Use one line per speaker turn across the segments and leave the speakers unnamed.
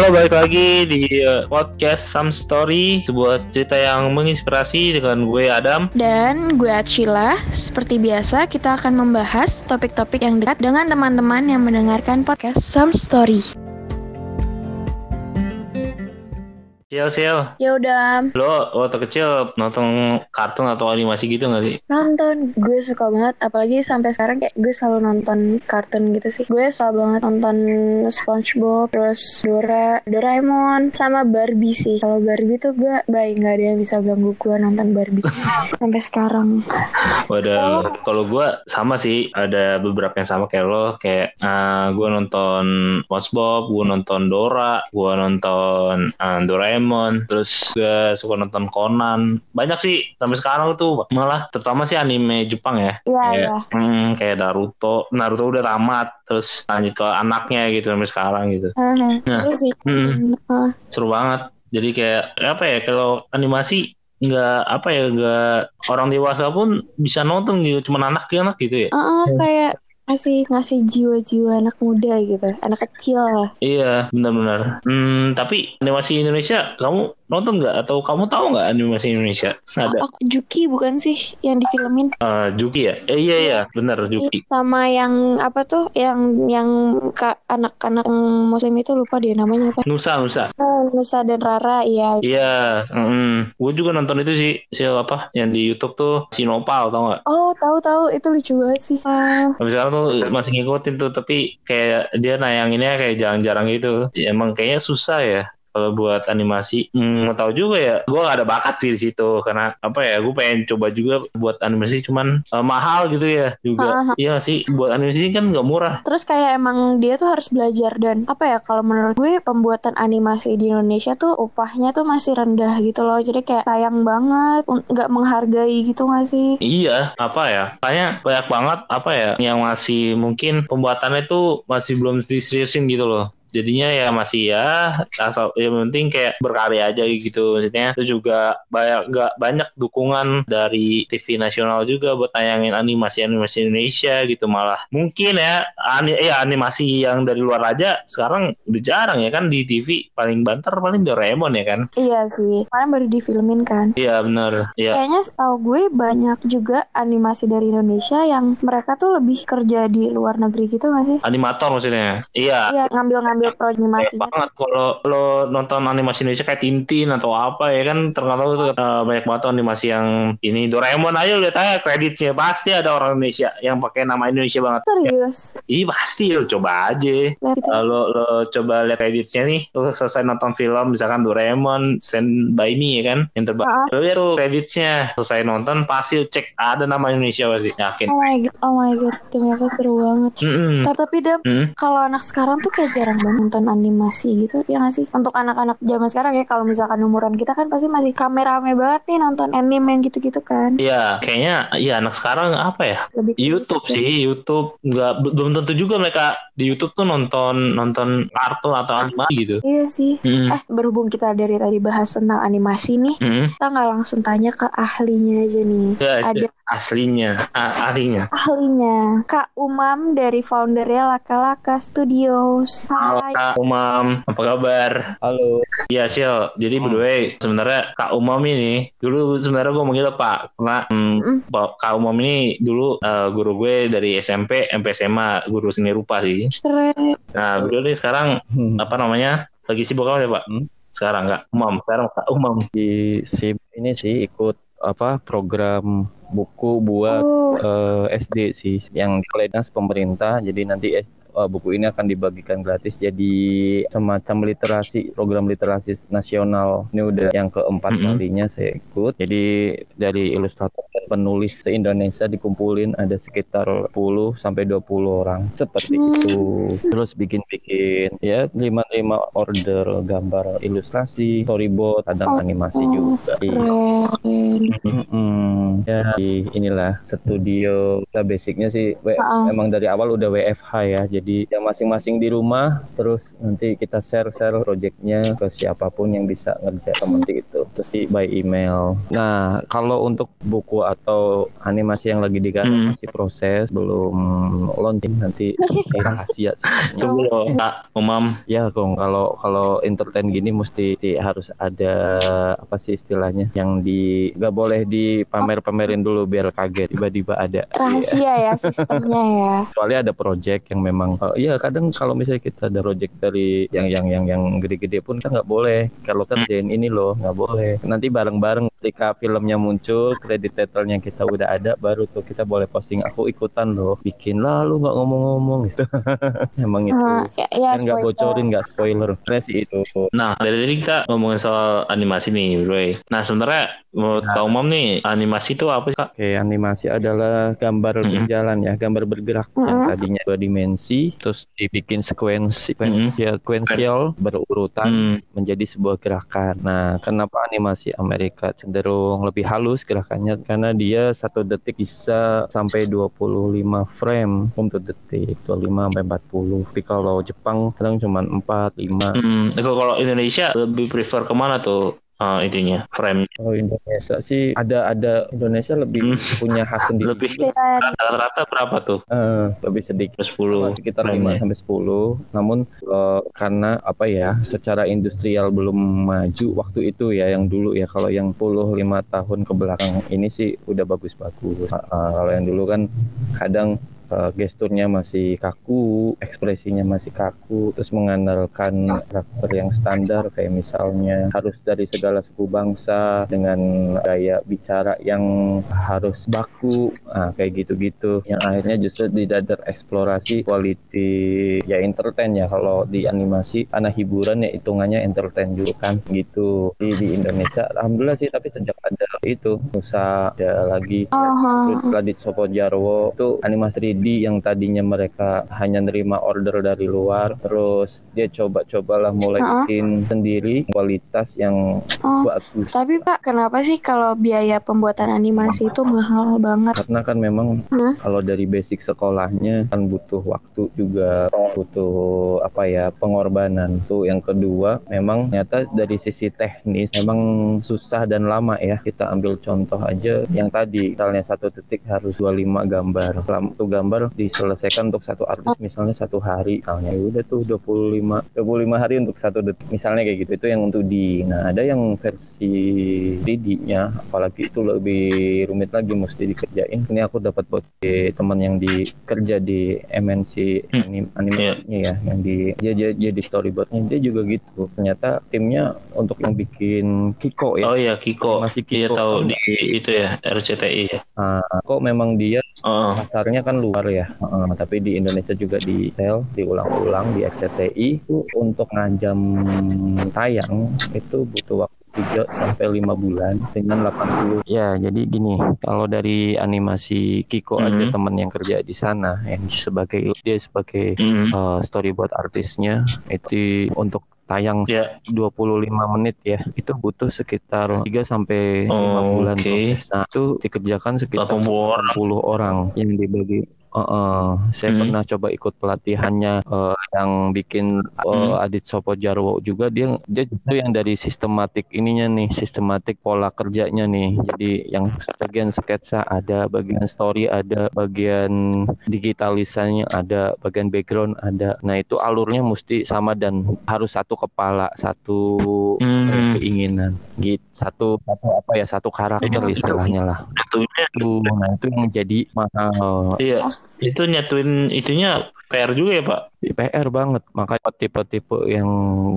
Halo, balik lagi di uh, podcast Some Story, sebuah cerita yang menginspirasi dengan gue Adam.
Dan gue Acila. Seperti biasa, kita akan membahas topik-topik yang dekat dengan teman-teman yang mendengarkan podcast Some Story.
Sial, sial.
Ya udah,
Lo waktu kecil nonton kartun atau animasi gitu gak sih?
nonton. Gue suka banget, apalagi sampai sekarang kayak gue selalu nonton kartun gitu sih. Gue selalu banget nonton SpongeBob, terus Dora, Doraemon, sama Barbie sih. Kalau Barbie tuh gue baik nggak ada yang bisa ganggu gue nonton Barbie sampai sekarang.
Waduh, kalau gue sama sih, ada beberapa yang sama kayak lo, kayak uh, gue nonton SpongeBob, gue nonton Dora, gue nonton uh, Doraemon, terus gue suka nonton Conan. Banyak sih sampai sekarang tuh, malah terutama sih anime Jepang ya.
Iya,
kayak,
iya.
hmm, kayak Naruto, Naruto udah tamat, terus lanjut ke anaknya gitu sampai sekarang gitu.
Heeh,
Nah.
sih.
Hmm. Seru banget jadi kayak apa ya kalau animasi nggak apa ya nggak orang dewasa pun bisa nonton gitu cuma anak anak gitu ya
Heeh, kayak ngasih ngasih jiwa-jiwa anak muda gitu, anak kecil lah.
iya benar-benar hmm, tapi animasi Indonesia kamu nonton nggak? Atau kamu tahu nggak animasi Indonesia? Ada.
Aku Juki bukan sih yang difilmin?
Eh, Juki ya? Eh, iya iya. Benar Juki.
sama yang apa tuh? Yang yang ka- anak-anak muslim itu lupa dia namanya apa.
Nusa Nusa.
Oh, Nusa dan Rara iya.
Iya gue juga nonton itu sih si apa yang di YouTube tuh Sinopal tau nggak?
Oh tahu tahu. Itu lucu banget sih. Ah.
Tapi sekarang tuh masih ngikutin tuh tapi kayak dia nayanginnya kayak jarang-jarang gitu. Ya, emang kayaknya susah ya kalau buat animasi. Hmm, tahu juga ya. Gue gak ada bakat sih di situ karena apa ya? Gue pengen coba juga buat animasi cuman eh, mahal gitu ya juga. Iya sih buat animasi kan nggak murah.
terus kayak emang dia tuh harus belajar dan apa ya kalau menurut gue pembuatan animasi di Indonesia tuh upahnya tuh masih rendah gitu loh jadi kayak sayang banget nggak menghargai gitu nggak sih
Iya, apa ya? Kayaknya banyak banget apa ya yang masih mungkin pembuatannya tuh masih belum diseriusin gitu loh. Jadinya ya masih ya asal yang penting kayak berkarya aja gitu. Maksudnya itu juga banyak gak banyak dukungan dari TV nasional juga buat tayangin animasi-animasi Indonesia gitu malah. Mungkin ya ani eh, animasi yang dari luar aja sekarang udah jarang ya kan di TV paling banter paling Doraemon ya kan?
Iya sih kemarin baru difilmin kan.
Iya bener. Iya.
Kayaknya setahu gue banyak juga animasi dari Indonesia yang mereka tuh lebih kerja di luar negeri gitu gak sih?
animator maksudnya? Iya.
Iya ngambil-ngambil pro
Kayak
animasinya tuh.
banget kalau lo nonton animasi Indonesia kayak Tintin atau apa ya kan terkenal tuh eh, banyak banget animasi yang ini Doraemon aja lihat aja kreditnya pasti ada orang Indonesia yang pakai nama Indonesia banget.
Serius.
Iya pasti lo coba aja. Eh, lo lo coba lihat kreditnya nih lo selesai nonton film misalkan Doraemon Stand by Me ya kan yang terbaru
Ah.
lo lihat tuh kreditnya selesai nonton pasti cek ada nama Indonesia pasti yakin
Oh my god, oh my god, demi apa seru banget.
Mm-mm.
Tapi, tapi Dam,
Hmm.
kalau anak sekarang tuh kayak jarang banget nonton animasi gitu, ya gak sih? Untuk anak-anak zaman sekarang ya, kalau misalkan umuran kita kan pasti masih rame-rame banget nih nonton anime yang gitu-gitu kan.
Iya, kayaknya ya anak sekarang apa ya?
Lebih
YouTube
gitu.
sih, YouTube nggak belum tentu juga mereka di YouTube tuh nonton nonton kartun atau anime gitu.
Iya sih.
Hmm.
Eh, berhubung kita dari tadi bahas tentang animasi nih,
Hmm.
kita nggak langsung tanya ke ahlinya aja nih.
Ya,
Ada
aslinya, ah, ahlinya.
ahlinya Kak Umam dari foundernya Laka Laka Studios.
Halo
Hai.
Kak Umam, apa kabar?
Halo.
Iya Sil, jadi berdua sebenarnya Kak Umam ini dulu sebenarnya gue manggil Pak karena hmm,
Mm.
Pak- Kak Umam ini dulu eh, guru gue dari SMP, MP SMA, guru seni rupa sih.
Keren.
Nah beliau nih sekarang
Hmm.
apa namanya lagi sibuk apa ya Pak?
Hmm.
Sekarang Kak Umam, sekarang Kak Umam.
Di SIP ini sih ikut apa program buku buat
Oh,
eh, SD sih yang dinas pemerintah. Jadi nanti eh, buku ini akan dibagikan gratis jadi semacam literasi program literasi nasional ini udah yang keempat
Mhm.
kalinya saya ikut jadi dari ilustrator dan penulis se Indonesia dikumpulin ada sekitar 10 sampai 20 orang seperti
Hmm.
itu terus bikin-bikin ya lima-lima order gambar ilustrasi storyboard kadang
Oh.
animasi
Oh,
juga Iya.
keren.
Mm-mm. ya di inilah studio kita basicnya sih W-
Heeh.
emang dari awal udah WFH ya Jadi ya masing-masing di rumah, terus nanti kita share-share projectnya ke siapa pun yang bisa ngerjain seperti itu. Terus di by email. Nah, kalau untuk buku atau animasi yang lagi digarap
Hmm.
masih proses, belum launching nanti rahasia.
Tunggu loh, Kak, Umam.
Ya, Kong, kalau kalau entertain gini mesti di- harus ada apa sih istilahnya yang di nggak boleh dipamer-pamerin dulu biar kaget tiba-tiba ada.
Rahasia ya sistemnya ya.
Soalnya ada project yang memang eh, iya kadang kalau misalnya kita ada project dari yang yang yang yang gede-gede pun kan nggak boleh. Kalau kerjain ini loh nggak boleh. Nanti bareng-bareng ketika filmnya muncul kredit title-nya kita udah ada baru tuh kita boleh posting aku ikutan loh bikin lah lu nggak ngomong-ngomong gitu. Emang itu.
Ah, ya, ya
kan nggak bocorin nggak spoiler. Sih itu.
Nah, dari tadi kita ngomongin soal animasi nih, bro. Nah, sebenarnya menurut
Nah.
Kak Umam nih, animasi itu apa sih, Kak?
Oke, animasi adalah gambar berjalan ya, gambar bergerak yang tadinya dua dimensi, terus dibikin sekuensi, sequential, sequential, berurutan
Hmm,
menjadi sebuah gerakan. Nah, kenapa animasi Amerika cenderung lebih halus gerakannya? Karena dia satu detik bisa sampai 25 frame untuk detik, 25 sampai 40. Tapi kalau Jepang kadang cuma 4, 5.
hmm. Itu kalau Indonesia lebih prefer ke mana tuh? Uh, itunya frame
Kalau Indonesia sih ada ada Indonesia lebih
Hmm.
punya khas sendiri.
lebih
Sekitaran
rata-rata berapa tuh
Eh, lebih sedikit.
10
sekitar. 5 sampai 10. Namun eh, karena apa ya, secara industrial belum maju waktu itu ya yang dulu ya kalau yang 10 5 tahun ke belakang ini sih udah bagus-bagus. Ah, ah, kalau yang dulu kan kadang eh, gesturnya masih kaku, ekspresinya masih kaku, terus mengandalkan karakter yang standar kayak misalnya harus dari segala suku bangsa dengan gaya bicara yang harus baku, ah, kayak gitu-gitu. Yang akhirnya justru tidak tereksplorasi quality ya entertain ya kalau di animasi anak hiburan ya hitungannya entertain juga kan gitu. Di, di Indonesia alhamdulillah sih tapi sejak ada itu Nusa ada lagi.
Oh,
Terus Radit Sopo Jarwo itu animasi 3D yang tadinya mereka hanya nerima order dari luar terus dia coba-cobalah mulai
Ha-ha.
bikin sendiri kualitas yang
oh.
bagus
Tapi Pak, kenapa sih kalau biaya pembuatan animasi itu mahal banget?
karena kan memang
Hah?
kalau dari basic sekolahnya kan butuh waktu juga butuh apa ya pengorbanan tuh yang kedua memang ternyata dari sisi teknis memang susah dan lama ya kita ambil contoh aja yang tadi misalnya satu detik harus 25 gambar Lam- tuh gambar diselesaikan untuk satu artis misalnya satu hari. Misalnya ya udah tuh 25 25 hari untuk satu detik. Misalnya kayak gitu itu yang untuk di. Nah ada yang versi 3D-nya apalagi itu lebih rumit lagi mesti dikerjain. Ini aku dapat buat teman yang di kerja di MNC
Hmm.
anim, animasinya ya yang di dia, dia, dia di storyboardnya. Dia juga gitu. Ternyata timnya untuk yang bikin Kiko ya.
Oh iya Kiko.
Masih
iya
Kiko.
tahu di itu ya RCTI ya.
Ah, kok memang dia
oh.
pasarnya kan luar ya Heeh, tapi di Indonesia juga di sel diulang-ulang di RCTI itu untuk ngajam tayang itu butuh waktu 3 sampai 5 bulan dengan 80 ya jadi gini kalau dari animasi Kiko aja
Mhm.
teman yang kerja di sana yang sebagai dia sebagai
hmm.
uh, storyboard artisnya itu untuk tayang
ya
25 menit ya itu butuh sekitar 3 sampai 5
Oh,
bulan
oke.
proses nah itu dikerjakan sekitar
80 orang
10 orang yang dibagi Uh, uh, saya
Hmm.
pernah coba ikut pelatihannya uh, yang bikin uh,
Hmm.
Adit Sopo Jarwo juga. Dia dia itu yang dari sistematik ininya nih sistematik pola kerjanya nih. Jadi yang bagian sketsa ada bagian story ada bagian digitalisasinya ada bagian background ada. Nah itu alurnya mesti sama dan harus satu kepala satu
Hmm.
keinginan. Gitu satu satu apa ya satu karakter istilahnya lah. itu nah itu yang jadi mahal.
Iya itu nyatuin itunya PR juga ya Pak
PR banget makanya tipe-tipe yang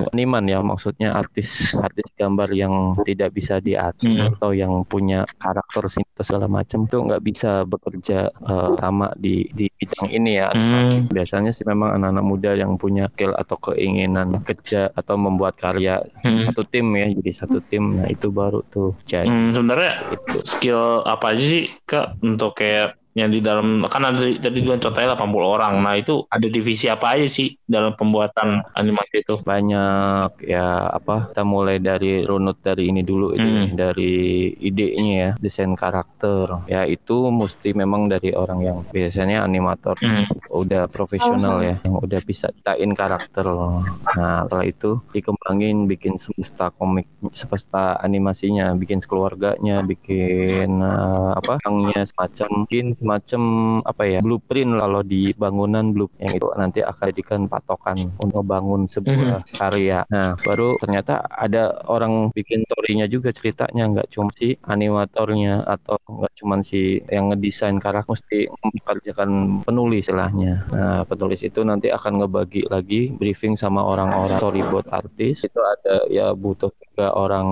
seniman ya maksudnya artis artis gambar yang tidak bisa diatur
Hmm.
atau yang punya karakter sintes segala macam itu nggak bisa bekerja eh, sama di di bidang ini ya
Hmm.
biasanya sih memang anak-anak muda yang punya skill atau keinginan kerja atau membuat karya
Hmm.
satu tim ya jadi satu tim nah itu baru tuh jadi
Hmm, sebenarnya
itu
skill apa aja sih kak untuk kayak yang di dalam kan ada tadi dua contohnya 80 orang. Nah itu ada divisi apa aja sih dalam pembuatan animasi itu?
banyak ya apa kita mulai dari runut dari ini dulu itu
Hmm.
dari idenya ya desain karakter ya itu mesti memang dari orang yang biasanya animator
Hmm.
udah profesional ya yang udah bisa ciptain karakter nah setelah itu dikembangin bikin semesta komik semesta animasinya bikin keluarganya bikin eh, apa orangnya semacam mungkin semacam apa ya blueprint kalau di bangunan blueprint yang itu nanti akan jadikan patokan untuk bangun sebuah karya. Nah baru ternyata ada orang bikin story-nya juga ceritanya nggak cuma si animatornya atau nggak cuma si yang ngedesain karakter mesti mempekerjakan penulis istilahnya. Nah penulis itu nanti akan ngebagi lagi briefing sama orang-orang. Storyboard artis itu ada ya butuh juga orang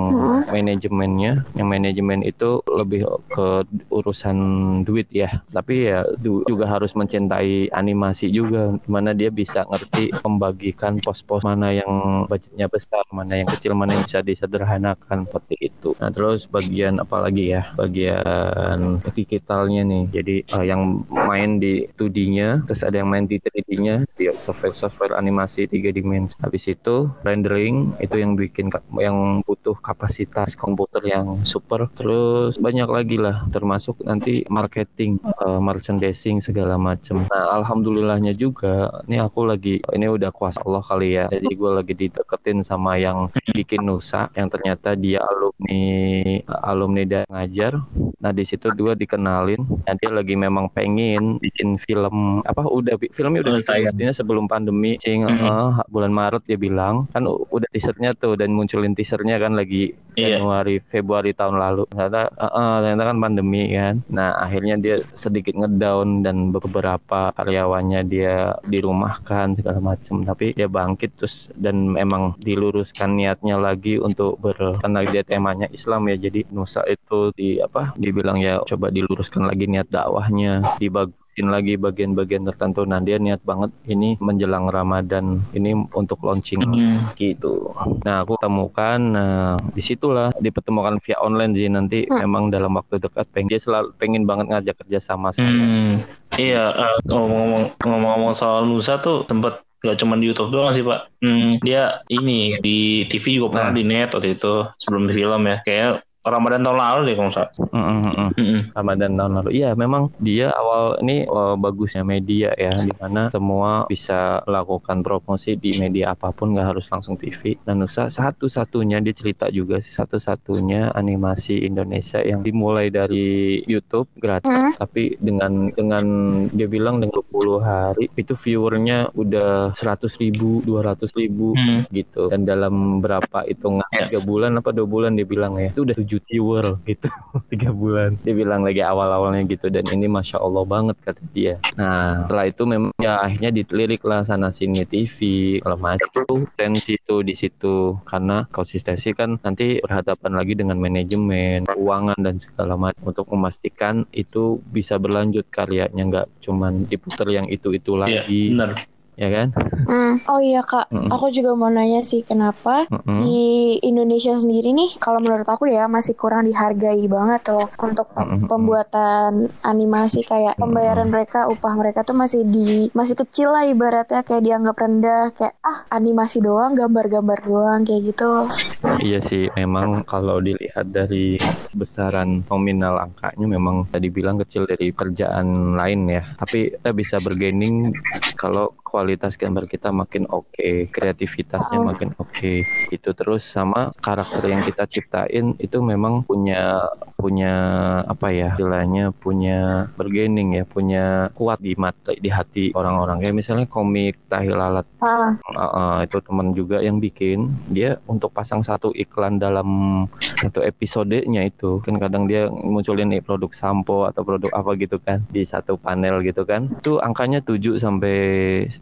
manajemennya. Yang manajemen itu lebih ke urusan duit ya tapi ya juga harus mencintai animasi juga mana dia bisa ngerti membagikan pos-pos mana yang budgetnya besar mana yang kecil mana yang bisa disederhanakan seperti itu. Nah terus bagian apa lagi ya? Bagian digitalnya nih. Jadi eh, yang main di 2D-nya terus ada yang main di 3D-nya di software software animasi tiga dimensi. Habis itu rendering itu yang bikin yang butuh kapasitas komputer yang super. Terus banyak lagi lah termasuk nanti marketing eh, merchandising segala macam nah alhamdulillahnya juga ini aku lagi ini udah kuasa Allah kali ya. Jadi gue lagi dideketin sama yang bikin Nusa yang ternyata dia alumni alumni dan ngajar. Nah di situ dua dikenalin. Nah, dia lagi memang pengen bikin film apa udah filmnya udah
Oh, tayang.
artinya sebelum pandemi. Cing eh, bulan Maret dia bilang. Kan udah teasernya tuh dan munculin teasernya kan lagi
Iya.
Januari Februari tahun lalu. Ternyata eh, eh, ternyata kan pandemi kan. Nah akhirnya dia sedikit ngedown dan beberapa karyawannya dia dirumahkan segala macam tapi dia bangkit terus dan emang diluruskan niatnya lagi untuk ber karena dia temanya Islam ya. Jadi Nusa itu di apa dibilang ya coba diluruskan lagi niat dakwahnya dibagusin lagi bagian-bagian tertentu nah dia niat banget ini menjelang Ramadan ini untuk launching
Hmm.
gitu. Nah aku temukan, nah di situlah dipertemukan via online sih nanti memang dalam waktu dekat pengen dia selalu pengen banget ngajak kerja sama saya.
Hmm. Iya, eh, ngomong-ngomong ngomong-ngomong soal Nusa tuh sempet gak cuma di YouTube doang sih Pak. Hmm, dia ini di TV juga pernah
Nah.
di net waktu itu sebelum di film ya. Kayak Ramadan tahun lalu deh kalau nggak salah.
Mm, mm, mm, mm. Ramadan tahun lalu. Iya, memang dia awal ini eh, bagusnya media ya, di mana semua bisa lakukan promosi di media apa pun, nggak harus langsung TV. Dan Nusa satu-satunya dia cerita juga sih satu-satunya animasi Indonesia yang dimulai dari YouTube gratis,
Hmm.
tapi dengan dengan dia bilang dengan 20 hari itu viewernya udah 100 ribu, 200 ribu
Hmm.
gitu. Dan dalam berapa hitungan tiga bulan apa dua bulan dia bilang ya itu udah 7 viewer gitu tiga bulan. Dia bilang lagi awal-awalnya gitu dan ini masya Allah banget kata dia. Nah setelah itu memang ya akhirnya ditelirik lah sana sini TV kalau macam. Tuh dan situ di situ karena konsistensi kan nanti berhadapan lagi dengan manajemen keuangan dan segala macam. Untuk memastikan itu bisa berlanjut karyanya nggak cuman diputer yang itu itu
Iya,
lagi.
benar.
Ya kan
Hmm. Oh iya kak,
Mm-mm.
aku juga mau nanya sih kenapa
Mm-mm.
di Indonesia sendiri nih, kalau menurut aku ya masih kurang dihargai banget loh untuk pe-
Mm-mm.
pembuatan animasi kayak pembayaran mereka, upah mereka tuh masih di masih kecil lah ibaratnya kayak dianggap rendah kayak ah animasi doang, gambar-gambar doang kayak gitu.
Iya sih, memang kalau dilihat dari besaran nominal angkanya memang tadi bilang kecil dari kerjaan lain ya. Tapi kita bisa bergaining kalau kualitas gambar kita makin oke, kreativitasnya
Oh.
makin oke. Itu terus sama karakter yang kita ciptain itu memang punya punya apa ya istilahnya punya bergaining ya, punya kuat di mata di hati orang-orang. Kayak misalnya komik Tahi Lalat
Ah,
Uh, itu teman juga yang bikin dia untuk pasang satu iklan dalam satu episodenya itu kan kadang dia munculin nih produk sampo atau produk apa gitu kan di satu panel gitu kan itu angkanya 7 sampai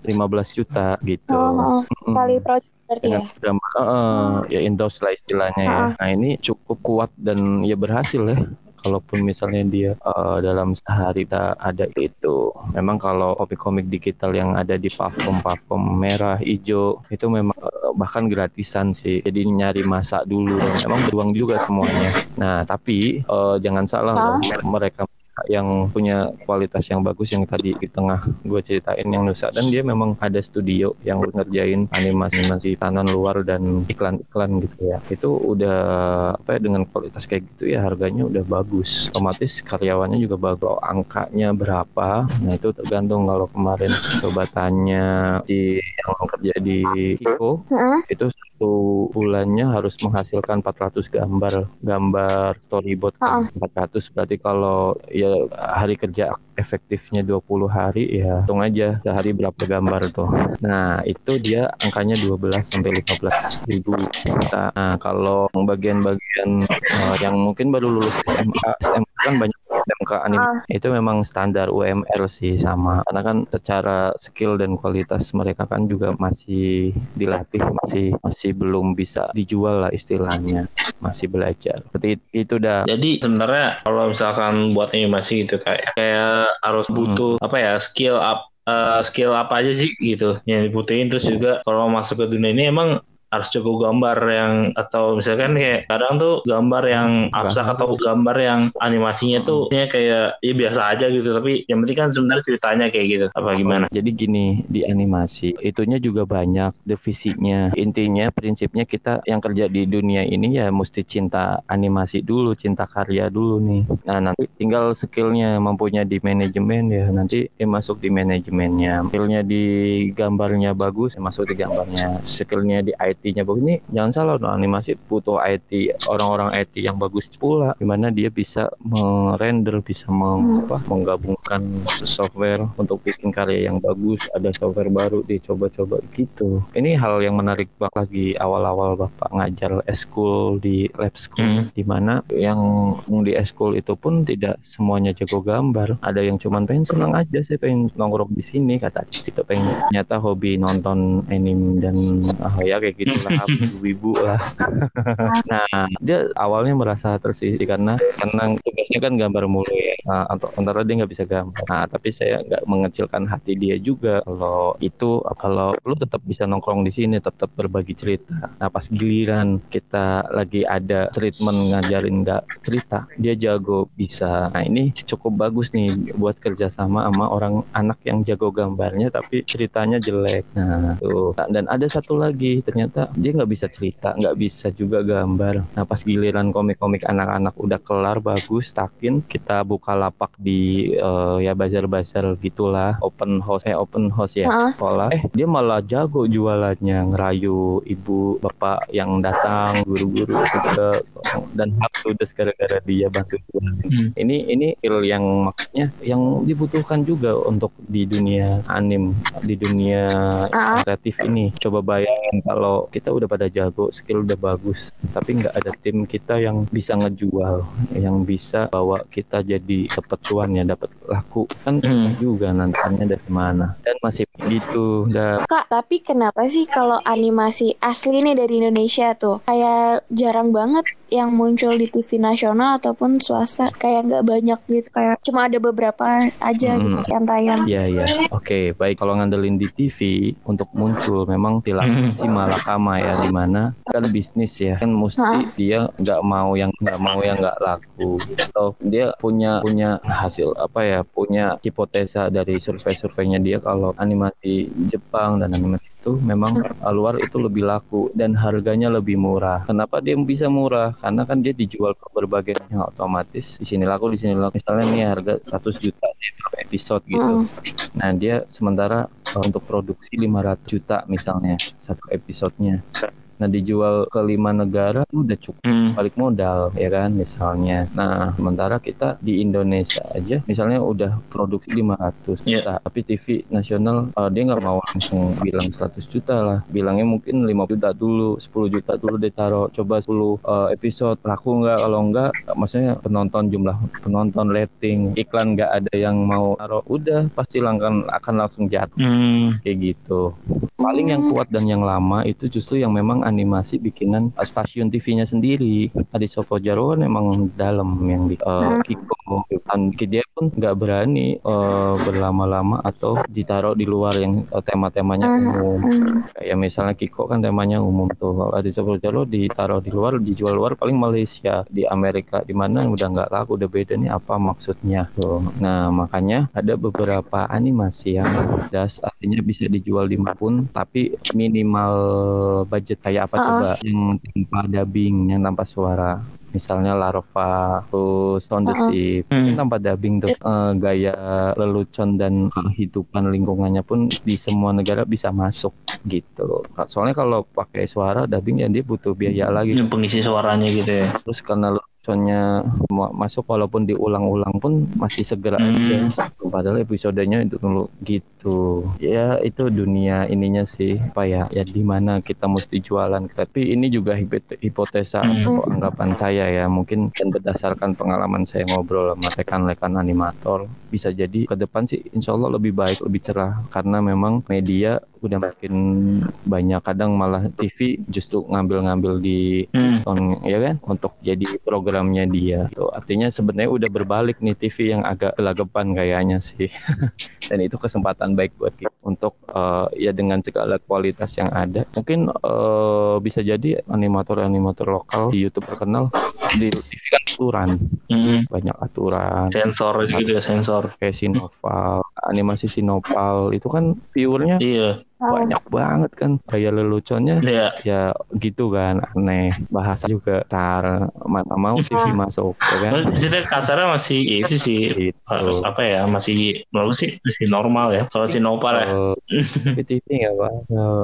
15 juta gitu.
oh, oh,
Mm.
kali project berarti ya.
drama uh, uh, ya endorse lah istilahnya ya.
Ah.
Nah ini cukup kuat dan ya berhasil ya. Kalaupun misalnya dia uh, dalam sehari tak ada itu, memang kalau komik-komik digital yang ada di platform-platform merah, hijau itu memang uh, bahkan gratisan sih. Jadi nyari masa dulu, memang beruang juga semuanya. Nah tapi uh, jangan salah
Ah.
loh, mereka yang punya kualitas yang bagus yang tadi di tengah gue ceritain yang Nusa dan dia memang ada studio yang ngerjain animasi-animasi tangan luar dan iklan-iklan gitu ya. Itu udah apa ya dengan kualitas kayak gitu ya harganya udah bagus. Otomatis karyawannya juga bagus. Kalau angkanya berapa? Nah itu tergantung. Kalau kemarin coba tanya di yang kerja di Iko itu satu bulannya harus menghasilkan 400 gambar gambar storyboard kan. 400 berarti kalau ya hari kerja efektifnya 20 hari ya hitung aja sehari berapa gambar tuh. Nah itu dia angkanya 12 sampai 15 ribu. Nah kalau bagian-bagian eh, yang mungkin baru lulus SMA SMA kan banyak SMK anime. Itu memang standar UMR sih sama. Karena kan secara skill dan kualitas mereka kan juga masih dilatih masih masih belum bisa dijual lah istilahnya. Masih belajar. Seperti itu dah.
Jadi sebenarnya kalau misalkan buat animasi gitu kayak kayak harus butuh apa ya skill up eh, skill apa aja sih gitu yang dibutuhin. Terus juga kalau masuk ke dunia ini emang harus cukup gambar yang atau misalkan kayak kadang tuh gambar yang abstrak atau gambar yang animasinya tuh ya kayak ya biasa aja gitu tapi yang penting kan sebenarnya ceritanya kayak gitu apa gimana
Jadi gini di animasi itunya juga banyak divisinya. Intinya prinsipnya kita yang kerja di dunia ini ya mesti cinta animasi dulu, cinta karya dulu nih. Nah nanti tinggal skillnya mampunya di manajemen ya nanti dia masuk di manajemennya. Skillnya di gambarnya bagus ya masuk di gambarnya. Skillnya di IT-nya bagus ini jangan salah dong animasi butuh IT orang-orang IT yang bagus pula. Di mana dia bisa merender, bisa meng- apa, menggabungkan software untuk bikin karya yang bagus ada software baru dicoba-coba gitu. Ini hal yang menarik banget lagi. Awal-awal bapak ngajar eskul di lab school
Hmm.
di mana yang di eskul itu pun tidak semuanya jago gambar. Ada yang cuman pengen senang aja saya pengen nongkrong di sini kata kita pengen nyata hobi nonton anime dan ah, ya kayak gitulah ibu-ibu lah. Nah dia awalnya merasa tersisih karena karena tugasnya kan gambar mulu ya. Nah, untuk antara dia nggak bisa gambar. Nah tapi saya nggak mengecilkan hati dia juga. Kalau itu kalau lu tetap bisa nongkrong di sini tetap berbagi cerita. Nah pas giliran kita lagi ada treatment ngajarin nggak cerita dia jago bisa. Nah ini cukup bagus nih buat kerjasama sama orang anak yang jago gambarnya tapi ceritanya jelek. Nah tuh. Dan ada satu lagi ternyata dia nggak bisa cerita nggak bisa juga gambar. Nah pas giliran komik-komik anak-anak udah kelar bagus takin kita buka lapak di eh, ya bazar-bazar gitulah. Open house eh open house ya
Heeh.
sekolah. Eh dia malah jago jualannya ngerayu ibu bapak yang datang guru-guru juga. Dan habis gara-gara dia bantu jualan.
Hmm.
ini ini skill yang maksudnya yang dibutuhkan juga untuk di dunia anim di dunia kreatif ini. Coba bayangin kalau kita udah pada jago skill udah bagus tapi nggak ada tim kita yang bisa ngejual yang bisa bawa kita jadi dapat cuan ya dapat laku. Kan
Hmm.
juga nantinya dari mana. Dan masih gitu udah.
Kak, tapi kenapa sih kalau animasi asli nih dari Indonesia tuh? Kayak jarang banget yang muncul di TV nasional ataupun swasta kayak nggak banyak gitu kayak cuma ada beberapa aja
Hmm.
gitu yang tayang.
Iya iya. Oke baik kalau ngandelin di TV untuk muncul memang tilang si malakama ya di mana kan bisnis ya kan mesti
Hah?
dia nggak mau yang nggak mau yang nggak laku atau dia punya punya hasil apa ya punya hipotesa dari survei-surveinya dia kalau animasi Jepang dan animasi itu memang uh, luar itu lebih laku dan harganya lebih murah. Kenapa dia bisa murah? Karena kan dia dijual ke berbagai yang otomatis di sini laku di sini laku. Misalnya nih harga 100 juta episode gitu.
Mm.
Nah, dia sementara uh, untuk produksi 500 juta misalnya satu episodenya. Nah, dijual ke lima negara itu udah cukup
Hmm.
balik modal ya kan misalnya. Nah, sementara kita di Indonesia aja misalnya udah produksi 500
Iya.
juta, tapi TV nasional uh, dia nggak mau langsung bilang 100 juta lah. Bilangnya mungkin 5 juta dulu, 10 juta dulu deh taruh. Coba 10 uh, episode laku nggak? Kalau nggak, maksudnya penonton jumlah penonton rating, iklan nggak ada yang mau taruh. Udah pasti akan akan langsung jatuh
Hmm.
kayak gitu. Paling yang kuat dan yang lama itu justru yang memang animasi bikinan uh, stasiun TV-nya sendiri. Adi Soko Jarwo emang dalam yang di uh, Kiko kan dia pun nggak berani uh, berlama-lama atau ditaruh di luar yang uh, tema-temanya umum. Kayak misalnya Kiko kan temanya umum tuh. Kalau Adi Soko Jarwo ditaruh di luar, dijual luar paling Malaysia, di Amerika di mana udah nggak laku, udah beda nih apa maksudnya tuh. Nah makanya ada beberapa animasi yang das artinya bisa dijual di mana pun tapi minimal budget kayak apa
Uh-uh.
coba yang tanpa dubbing yang tanpa suara misalnya Larva terus Sound
Hmm.
Kan tanpa dubbing tuh Eh, gaya lelucon dan kehidupan lingkungannya pun di semua negara bisa masuk gitu soalnya kalau pakai suara dubbing ya dia butuh biaya lagi
Yang pengisi suaranya gitu ya.
terus karena leluconnya ma- masuk walaupun diulang-ulang pun masih segera
Hmm.
aja. Padahal episodenya itu dulu gitu. Ya itu dunia ininya sih apa ya ya di mana kita mesti jualan. Tapi ini juga hipot- hipotesa
Hmm.
atau anggapan saya ya. Mungkin dan berdasarkan pengalaman saya ngobrol sama rekan-rekan animator bisa jadi ke depan sih insya Allah lebih baik lebih cerah. Karena memang media udah makin banyak kadang malah TV justru ngambil-ngambil di
Hmm.
on ya kan untuk jadi programnya dia Tuh, artinya sebenarnya udah berbalik nih TV yang agak gelagapan kayaknya sih dan itu kesempatan baik buat kita untuk eh, ya dengan segala kualitas yang ada mungkin eh, bisa jadi animator-animator lokal di YouTube terkenal di TV kan aturan
Hmm.
banyak aturan
Sensor gitu ya sensor.
kayak Sinopal animasi Sinopal itu kan viewernya
Iya.
Banyak banget kan gaya leluconnya.
Iya.
ya gitu kan. Aneh. Bahasa juga tar. Mana mau TV masuk ya kan.
Maksudnya kasarnya masih itu sih
gitu.
eh, apa ya masih lalu sih masih normal ya kalau sinopal ya.
Kalau tapi TV nggak apa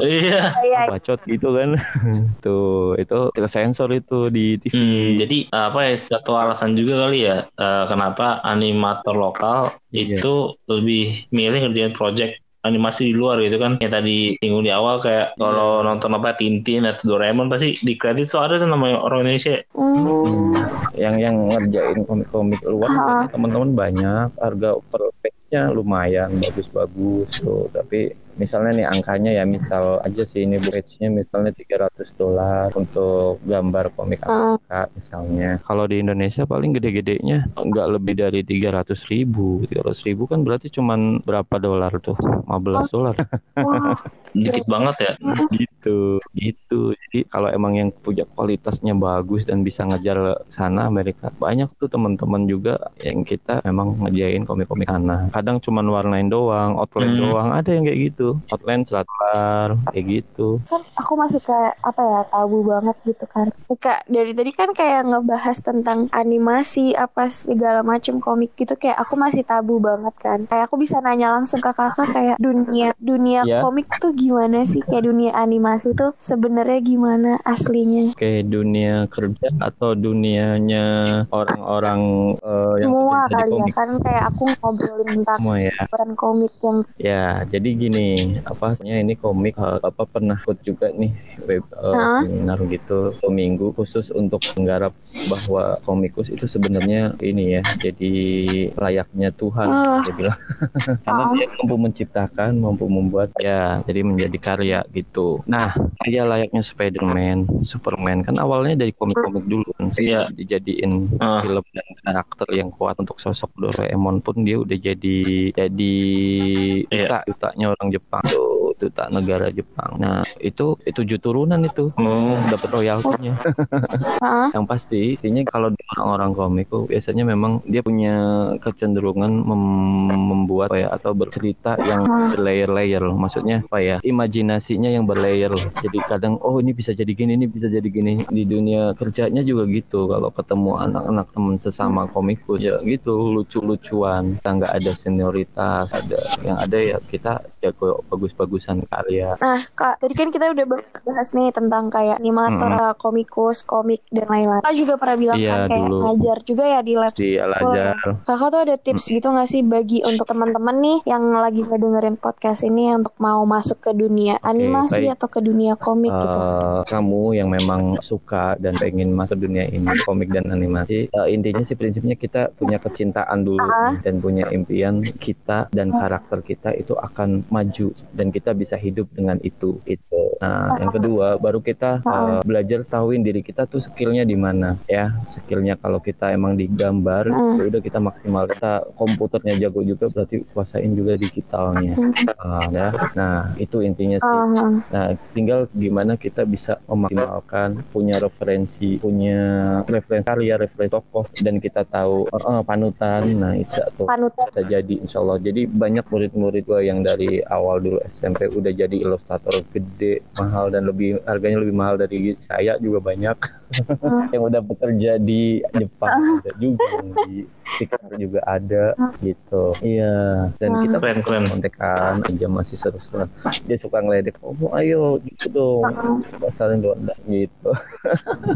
Iya.
Iya,
bacot gitu kan. Tuh itu kita sensor itu di TV
Hmm, jadi apa ya satu alasan juga kali ya eh, kenapa animator lokal
Iya.
itu lebih milih ngerjain project animasi di luar gitu kan. Yang tadi singgung di awal kayak kalau nonton apa Tintin atau Doraemon pasti di kredit soalnya tuh namanya orang Indonesia.
Hmm.
yang yang ngerjain komik-komik luar teman-teman banyak harga per page-nya lumayan bagus-bagus tuh. Tapi misalnya nih angkanya ya misal aja sih ini page-nya misalnya 300 dolar untuk gambar komik
Ah.
Amerika misalnya. Kalau di Indonesia paling gede-gedenya nggak lebih dari 300 ribu. 300 ribu kan berarti cuman berapa dolar tuh? 15 dolar.
Wah,
dikit banget ya.
Gitu gitu. Jadi kalau emang yang punya kualitasnya bagus dan bisa ngejar sana Amerika banyak tuh teman-teman juga yang kita memang ngejain komik-komik sana. Kadang cuman warnain doang outline
Hmm.
doang. Ada yang kayak gitu. Outline selat-selat kayak gitu.
Kan aku masih kayak apa ya tabu banget gitu kan. Kak dari tadi kan kayak ngebahas tentang animasi apa segala macam komik gitu. Kayak aku masih tabu banget kan. Kayak aku bisa nanya langsung ke kakak kayak dunia dunia
Iya.
komik tuh gimana sih kayak dunia animasi tuh sebenarnya gimana aslinya
kayak dunia kerja atau dunianya orang-orang eh, yang
semua kali ya
komik
kan kayak aku ngobrolin tentang
semua ya
komik yang
Ya, jadi gini, apa ini komik eh, apa pernah ikut juga nih web eh,
Hah?
seminar gitu seminggu khusus untuk menggarap bahwa komikus itu sebenarnya ini ya, jadi layaknya Tuhan
Ah.
dia bilang. Karena
Ah.
dia mampu menciptakan, mampu membuat ya, jadi menjadi karya gitu. Nah, dia layaknya Spider-Man, Superman kan awalnya dari komik-komik dulu kan
Iya.
dijadiin
Ah.
film dan karakter yang kuat untuk sosok Doraemon pun dia udah jadi jadi duta dutanya orang Jepang tuh duta negara Jepang. Nah itu itu tujuh turunan itu.
Oh.
Dapat royaltinya.
Ah,
yang pasti intinya kalau di orang-orang komik tuh biasanya memang dia punya kecenderungan mem- membuat apa ya atau bercerita yang berlayer-layer. Maksudnya apa ya imajinasinya yang berlayer. Jadi kadang oh ini bisa jadi gini ini bisa jadi gini. Di dunia kerjanya juga gitu. Kalau ketemu anak-anak teman sesama komikus ya gitu lucu-lucuan. Kita nggak ada senioritas ada yang ada ya kita jago bagus-bagusan karya
Nah, Kak, tadi kan kita udah bahas nih tentang kayak animator, uh, komikus, komik, dan lain-lain. Kakak juga pernah bilang
Iya,
kan kayak
dulu.
ngajar juga ya di lab school.
Al-Azhar
Kakak tuh ada tips gitu gak sih bagi untuk teman-teman nih yang lagi ngedengerin podcast ini untuk mau masuk ke dunia animasi
baik.
atau ke dunia komik gitu?
Eh, kamu yang memang suka dan pengen masuk dunia ini komik dan animasi eh, intinya sih prinsipnya kita punya kecintaan dulu
Ah.
dan punya impian kita dan karakter kita itu akan maju dan kita bisa hidup dengan itu itu nah yang kedua baru kita uh, belajar tahuin diri kita tuh skillnya di mana ya. Skillnya kalau kita emang digambar ya udah kita maksimal. Kita komputernya jago juga berarti kuasain juga digitalnya. Uh, ya. Nah itu intinya sih.
Ah,
Nah, tinggal gimana kita bisa memaksimalkan punya referensi, punya referensi karya, referensi tokoh, dan kita tahu eh, panutan. Nah, itu tuh
panutan.
Bisa jadi insya Allah. Jadi banyak murid-murid gue yang dari awal dulu SMP udah jadi ilustrator gede, mahal dan lebih harganya lebih mahal dari saya juga banyak. yang udah bekerja di Jepang ada juga yang di Pixar juga ada gitu. Iya. Dan kita
Keren keren.
kontekan aja masih seru-seru dia suka ngeledek oh ayo gitu dong. Pasarin doang gitu.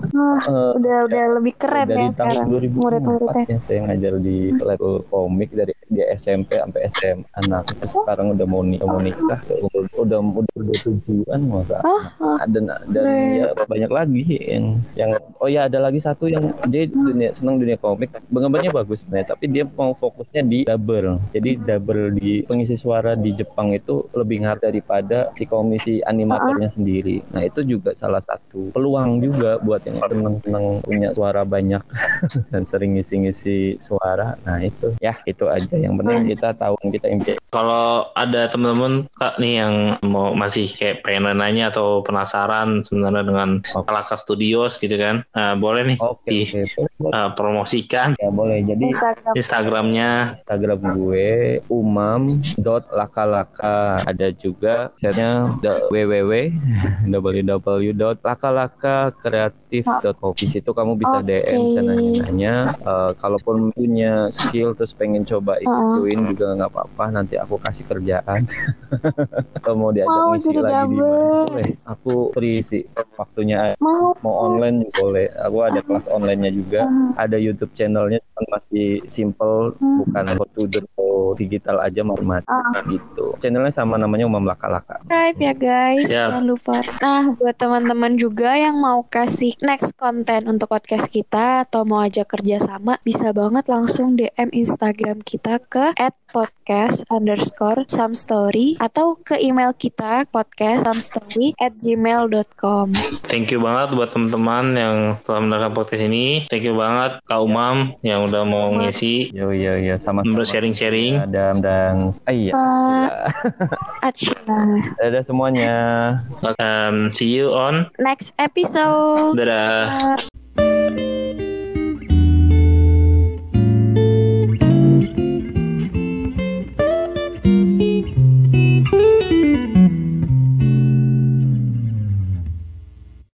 Eh,
udah udah lebih keren
dari
ya
tahun
sekarang
2004
murid-muridnya
ya saya ngajar di level komik dari di SMP sampai SMA nah terus sekarang udah mau nikah mau nikah umur udah udah udah tujuan masa
Oh, oh.
dan dan ya banyak lagi yang yang oh ya ada lagi satu yang dia dunia senang dunia komik. Gambarnya bagus sebenarnya tapi dia mau fokusnya di double jadi double di pengisi suara di Jepang itu lebih ngarep daripada si komisi animatornya sendiri. Nah itu juga salah satu peluang juga buat yang seneng-seneng punya suara banyak dan sering ngisi-ngisi suara. Nah itu. Ya itu aja. Yang penting kita tahu kita impian
Kalau ada teman-teman kak nih yang mau masih kayak pengen nanya atau penasaran sebenarnya dengan Kalaka Studios gitu kan, nah, boleh nih
oke
di
oke.
Uh, promosikan.
Ya boleh. Jadi
Instagram.
Instagramnya.
Instagram gue umam.lakalaka ada juga websitenya da- www www.lakalakakreatif.com di situ kamu bisa
Oke.
DM bisa nanya-nanya. Eh, kalaupun punya skill terus pengen coba ikutin juga nggak apa-apa. Nanti aku kasih kerjaan. Atau mau diajak
Mau
ngisi
jadi
lagi di boleh. Aku free sih waktunya.
Mau.
Mau online juga boleh. Aku ada kelas onlinenya juga. Ada YouTube channelnya cuman masih simple. Bukan tutor atau digital aja mat gitu channelnya sama namanya Umam Laka Laka
subscribe ya guys.
Siap.
jangan lupa. Nah buat teman-teman juga yang mau kasih next konten untuk podcast kita atau mau ajak kerja sama bisa banget langsung DM Instagram kita ke podcast underscore some story atau ke email kita podcast some story at gmail.com
Thank you banget buat teman-teman yang telah mendengarkan podcast ini. Thank you banget Kak Umam yang udah mau ngisi.
Yo yo yo. Sama
Udah sharing-sharing.
Adam dan ah, iya
Acha.
ada semuanya
Um, see you on
next episode
dadah.
Bye.